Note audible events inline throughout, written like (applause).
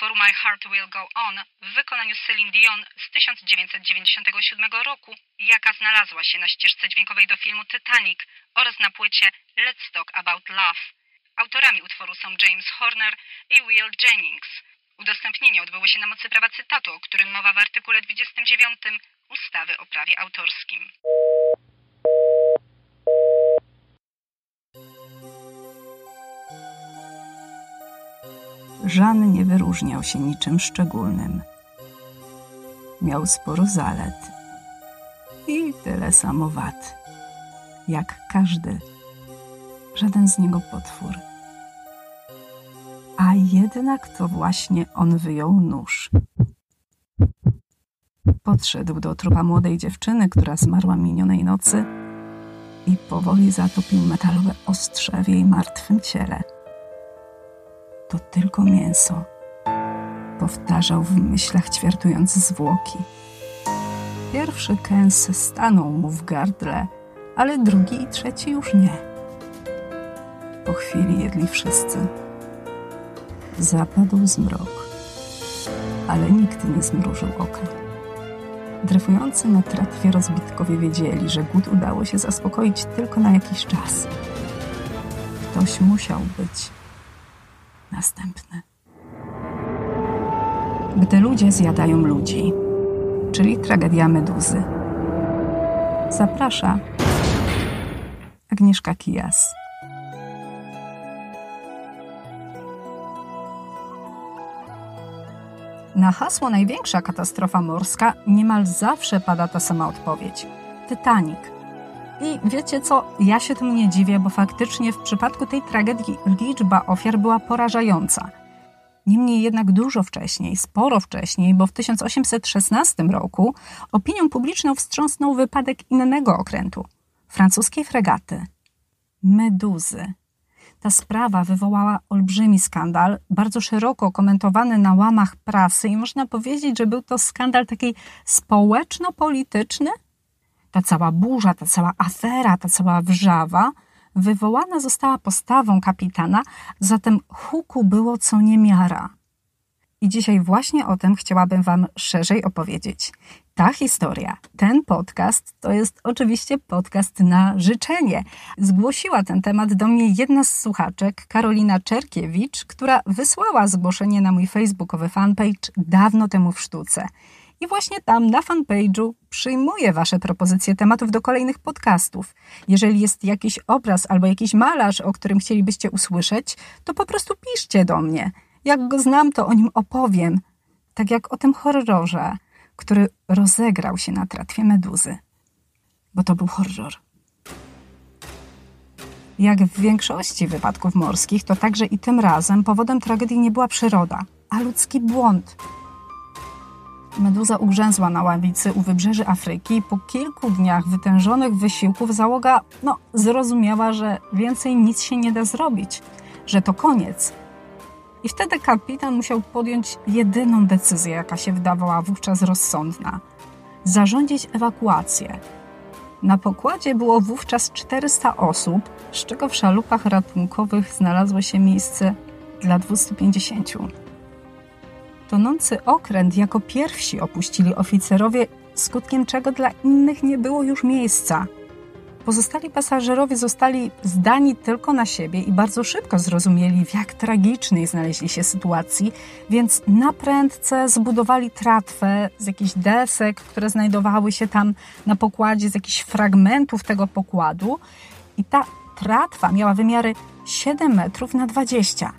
utworu My Heart Will Go On w wykonaniu Celine Dion z 1997 roku, jaka znalazła się na ścieżce dźwiękowej do filmu Titanic oraz na płycie Let's Talk About Love. Autorami utworu są James Horner i Will Jennings. Udostępnienie odbyło się na mocy prawa cytatu, o którym mowa w artykule 29 ustawy o prawie autorskim. Żan nie wyróżniał się niczym szczególnym. Miał sporo zalet i tyle samo wad, jak każdy. Żaden z niego potwór. A jednak to właśnie on wyjął nóż. Podszedł do trupa młodej dziewczyny, która zmarła minionej nocy i powoli zatopił metalowe ostrze w jej martwym ciele to tylko mięso. Powtarzał w myślach, ćwiartując zwłoki. Pierwszy kęs stanął mu w gardle, ale drugi i trzeci już nie. Po chwili jedli wszyscy. Zapadł zmrok, ale nikt nie zmrużył oka. Dryfujący na tratwie rozbitkowie wiedzieli, że głód udało się zaspokoić tylko na jakiś czas. Ktoś musiał być następny. Gdy ludzie zjadają ludzi, czyli tragedia meduzy. Zaprasza Agnieszka Kijas. Na hasło największa katastrofa morska niemal zawsze pada ta sama odpowiedź. Titanic – i wiecie co, ja się temu nie dziwię, bo faktycznie w przypadku tej tragedii liczba ofiar była porażająca. Niemniej jednak dużo wcześniej, sporo wcześniej, bo w 1816 roku opinią publiczną wstrząsnął wypadek innego okrętu francuskiej fregaty Meduzy. Ta sprawa wywołała olbrzymi skandal, bardzo szeroko komentowany na łamach prasy i można powiedzieć, że był to skandal taki społeczno-polityczny, ta cała burza, ta cała afera, ta cała wrzawa wywołana została postawą kapitana, zatem huku było co niemiara. I dzisiaj właśnie o tym chciałabym Wam szerzej opowiedzieć. Ta historia, ten podcast to jest oczywiście podcast na życzenie. Zgłosiła ten temat do mnie jedna z słuchaczek, Karolina Czerkiewicz, która wysłała zgłoszenie na mój facebookowy fanpage dawno temu w sztuce. I właśnie tam na fanpage'u przyjmuję Wasze propozycje tematów do kolejnych podcastów. Jeżeli jest jakiś obraz albo jakiś malarz, o którym chcielibyście usłyszeć, to po prostu piszcie do mnie. Jak go znam, to o nim opowiem. Tak jak o tym horrorze, który rozegrał się na tratwie meduzy. Bo to był horror. Jak w większości wypadków morskich, to także i tym razem powodem tragedii nie była przyroda, a ludzki błąd – Meduza ugrzęzła na ławicy u wybrzeży Afryki i po kilku dniach wytężonych wysiłków załoga no, zrozumiała, że więcej nic się nie da zrobić, że to koniec. I wtedy kapitan musiał podjąć jedyną decyzję, jaka się wydawała wówczas rozsądna zarządzić ewakuację. Na pokładzie było wówczas 400 osób, z czego w szalupach ratunkowych znalazło się miejsce dla 250. Tonący okręt jako pierwsi opuścili oficerowie, skutkiem czego dla innych nie było już miejsca. Pozostali pasażerowie zostali zdani tylko na siebie i bardzo szybko zrozumieli, w jak tragicznej znaleźli się sytuacji, więc na prędce zbudowali tratwę z jakichś desek, które znajdowały się tam na pokładzie, z jakichś fragmentów tego pokładu. I ta tratwa miała wymiary 7 metrów na 20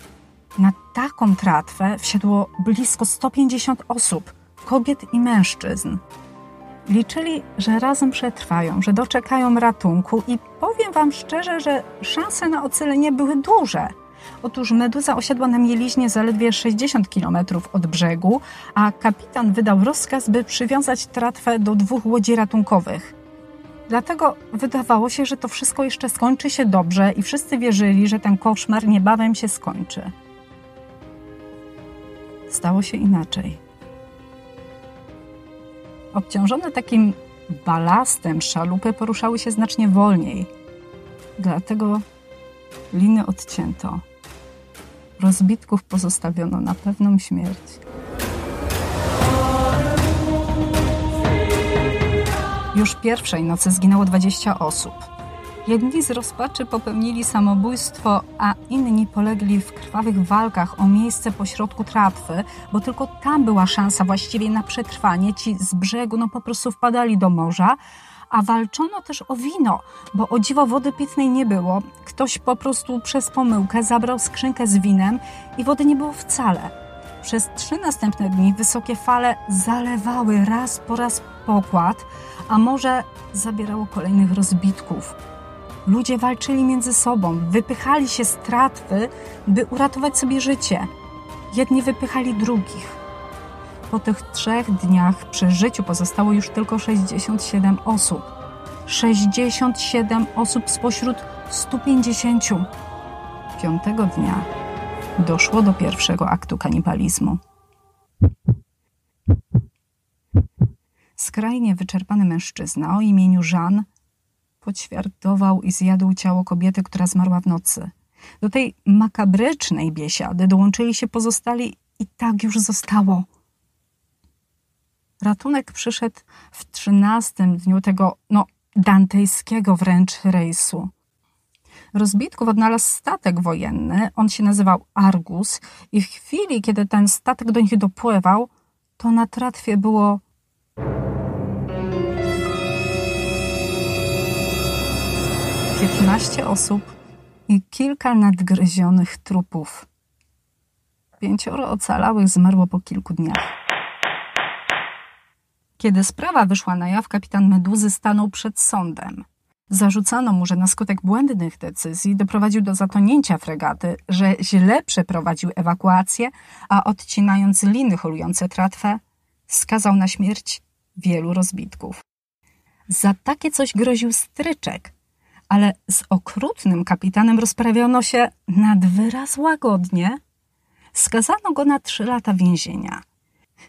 na taką tratwę wsiadło blisko 150 osób, kobiet i mężczyzn. Liczyli, że razem przetrwają, że doczekają ratunku i powiem Wam szczerze, że szanse na ocalenie były duże. Otóż meduza osiadła na mieliźnie zaledwie 60 km od brzegu, a kapitan wydał rozkaz, by przywiązać tratwę do dwóch łodzi ratunkowych. Dlatego wydawało się, że to wszystko jeszcze skończy się dobrze i wszyscy wierzyli, że ten koszmar niebawem się skończy stało się inaczej. Obciążone takim balastem szalupy poruszały się znacznie wolniej. Dlatego liny odcięto. rozbitków pozostawiono na pewną śmierć. Już pierwszej nocy zginęło 20 osób. Jedni z rozpaczy popełnili samobójstwo, a inni polegli w krwawych walkach o miejsce pośrodku tratwy, bo tylko tam była szansa właściwie na przetrwanie. Ci z brzegu no po prostu wpadali do morza, a walczono też o wino, bo o dziwo wody pitnej nie było. Ktoś po prostu przez pomyłkę zabrał skrzynkę z winem i wody nie było wcale. Przez trzy następne dni wysokie fale zalewały raz po raz pokład, a morze zabierało kolejnych rozbitków. Ludzie walczyli między sobą, wypychali się z tratwy, by uratować sobie życie. Jedni wypychali drugich. Po tych trzech dniach przy życiu pozostało już tylko 67 osób. 67 osób spośród 150. Piątego dnia doszło do pierwszego aktu kanibalizmu. Skrajnie wyczerpany mężczyzna o imieniu Jean poćwiartował i zjadł ciało kobiety, która zmarła w nocy. Do tej makabrycznej biesiady dołączyli się pozostali i tak już zostało. Ratunek przyszedł w trzynastym dniu tego, no, dantejskiego wręcz rejsu. Rozbitków odnalazł statek wojenny, on się nazywał Argus i w chwili, kiedy ten statek do nich dopływał, to na tratwie było piętnaście osób i kilka nadgryzionych trupów. Pięcioro ocalałych zmarło po kilku dniach. Kiedy sprawa wyszła na jaw, kapitan Meduzy stanął przed sądem. Zarzucano mu, że na skutek błędnych decyzji doprowadził do zatonięcia fregaty, że źle przeprowadził ewakuację, a odcinając liny holujące tratwę, skazał na śmierć wielu rozbitków. Za takie coś groził stryczek, ale z okrutnym kapitanem rozprawiono się nad wyraz łagodnie. Skazano go na trzy lata więzienia –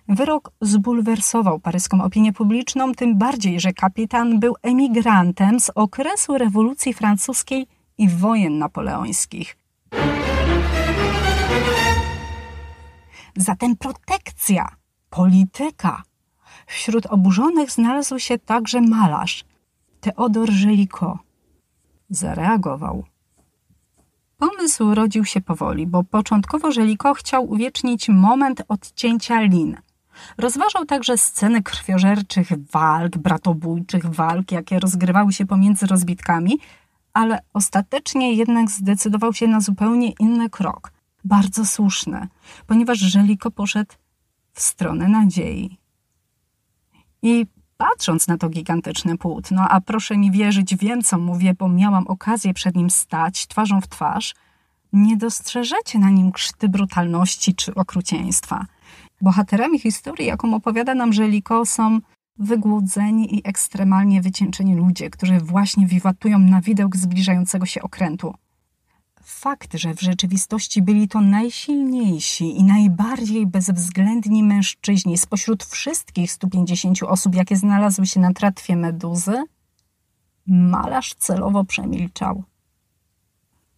Wyrok zbulwersował paryską opinię publiczną, tym bardziej, że kapitan był emigrantem z okresu rewolucji francuskiej i wojen napoleońskich. Zatem protekcja, polityka. Wśród oburzonych znalazł się także malarz, Teodor Żeliko. Zareagował. Pomysł rodził się powoli, bo początkowo Żeliko chciał uwiecznić moment odcięcia lin. Rozważał także sceny krwiożerczych walk, bratobójczych walk, jakie rozgrywały się pomiędzy rozbitkami, ale ostatecznie jednak zdecydował się na zupełnie inny krok. Bardzo słuszny, ponieważ Żeliko poszedł w stronę nadziei. I patrząc na to gigantyczne płótno, a proszę mi wierzyć, wiem co mówię, bo miałam okazję przed nim stać twarzą w twarz, nie dostrzeżecie na nim krzty brutalności czy okrucieństwa. Bohaterami historii, jaką opowiada nam Żeliko, są wygłodzeni i ekstremalnie wycieńczeni ludzie, którzy właśnie wiwatują na widok zbliżającego się okrętu. Fakt, że w rzeczywistości byli to najsilniejsi i najbardziej bezwzględni mężczyźni spośród wszystkich 150 osób, jakie znalazły się na tratwie meduzy, malarz celowo przemilczał.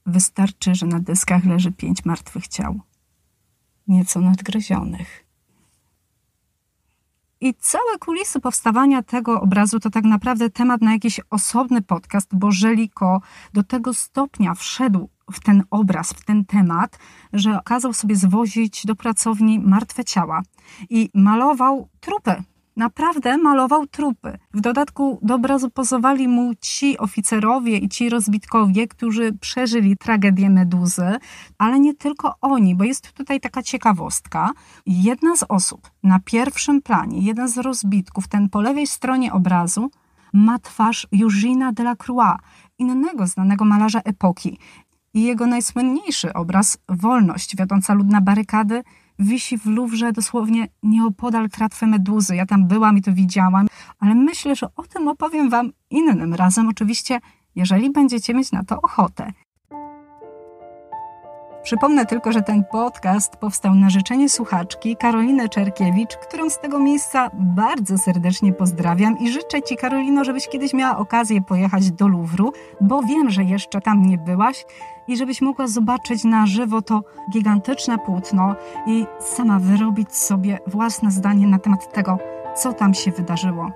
Wystarczy, że na deskach leży pięć martwych ciał, nieco nadgryzionych. I całe kulisy powstawania tego obrazu to tak naprawdę temat na jakiś osobny podcast, bo Żeliko do tego stopnia wszedł w ten obraz, w ten temat, że kazał sobie zwozić do pracowni martwe ciała i malował trupy naprawdę malował trupy. W dodatku do obrazu pozowali mu ci oficerowie i ci rozbitkowie, którzy przeżyli tragedię Meduzy, ale nie tylko oni, bo jest tutaj taka ciekawostka. Jedna z osób na pierwszym planie, jeden z rozbitków, ten po lewej stronie obrazu, ma twarz Eugène'a Delacroix, innego znanego malarza epoki. I jego najsłynniejszy obraz, Wolność, wiodąca lud na barykady, wisi w Luwrze dosłownie nieopodal tratwy Meduzy. Ja tam byłam i to widziałam, ale myślę, że o tym opowiem Wam innym razem. Oczywiście, jeżeli będziecie mieć na to ochotę. Przypomnę tylko, że ten podcast powstał na życzenie słuchaczki Karoliny Czerkiewicz, którą z tego miejsca bardzo serdecznie pozdrawiam i życzę Ci, Karolino, żebyś kiedyś miała okazję pojechać do Luwru, bo wiem, że jeszcze tam nie byłaś i żebyś mogła zobaczyć na żywo to gigantyczne płótno i sama wyrobić sobie własne zdanie na temat tego, co tam się wydarzyło.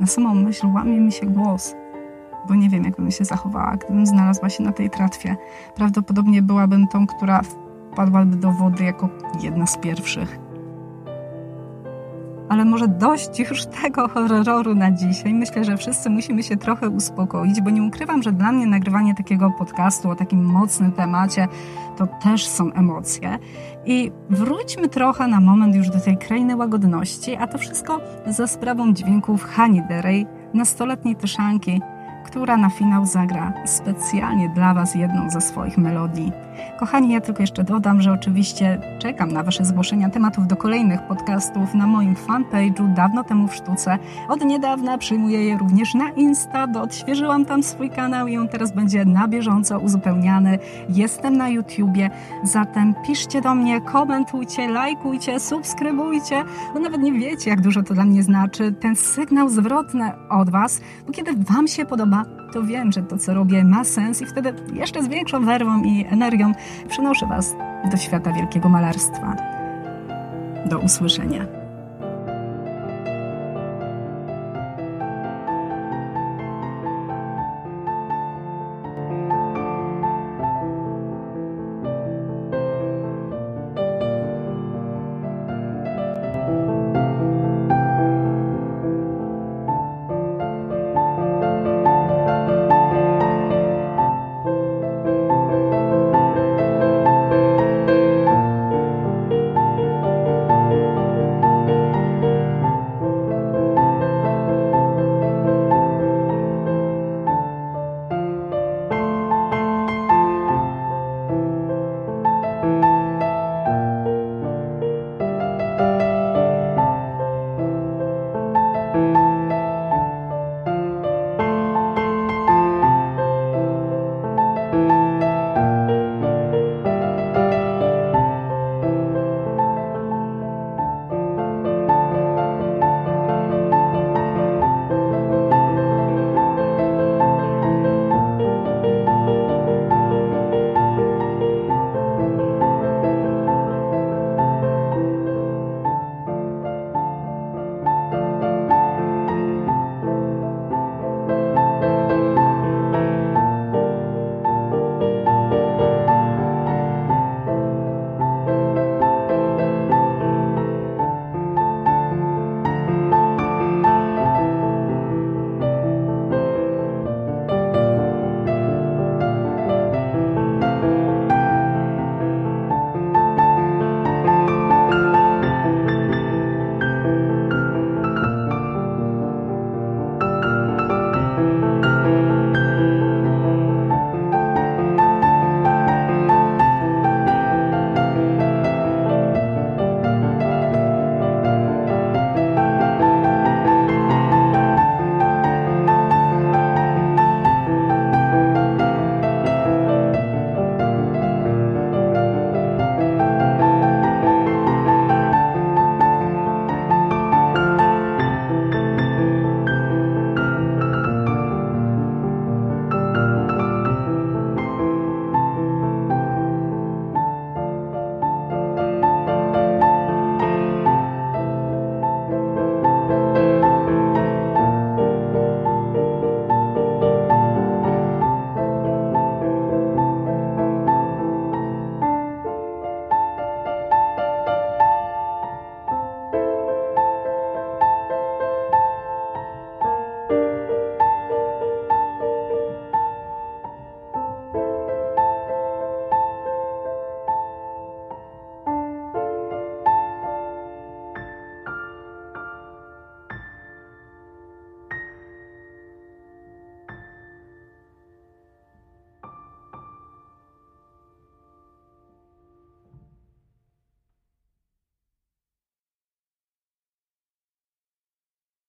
Na samą myśl łamie mi się głos bo nie wiem, jak bym się zachowała, gdybym znalazła się na tej tratwie. Prawdopodobnie byłabym tą, która wpadłaby do wody jako jedna z pierwszych. Ale może dość już (laughs) tego horroru na dzisiaj. Myślę, że wszyscy musimy się trochę uspokoić, bo nie ukrywam, że dla mnie nagrywanie takiego podcastu o takim mocnym temacie to też są emocje. I wróćmy trochę na moment już do tej krainy łagodności, a to wszystko za sprawą dźwięków Hani Derej, nastoletniej tyszanki, która na finał zagra specjalnie dla Was jedną ze swoich melodii. Kochani, ja tylko jeszcze dodam, że oczywiście czekam na Wasze zgłoszenia tematów do kolejnych podcastów na moim fanpage'u dawno temu w sztuce. Od niedawna przyjmuję je również na Insta, bo odświeżyłam tam swój kanał i on teraz będzie na bieżąco uzupełniany. Jestem na YouTubie, zatem piszcie do mnie, komentujcie, lajkujcie, subskrybujcie, bo nawet nie wiecie, jak dużo to dla mnie znaczy. Ten sygnał zwrotny od Was, bo kiedy Wam się podoba, to wiem, że to, co robię, ma sens i wtedy jeszcze z większą werwą i energią przenoszę Was do świata wielkiego malarstwa. Do usłyszenia.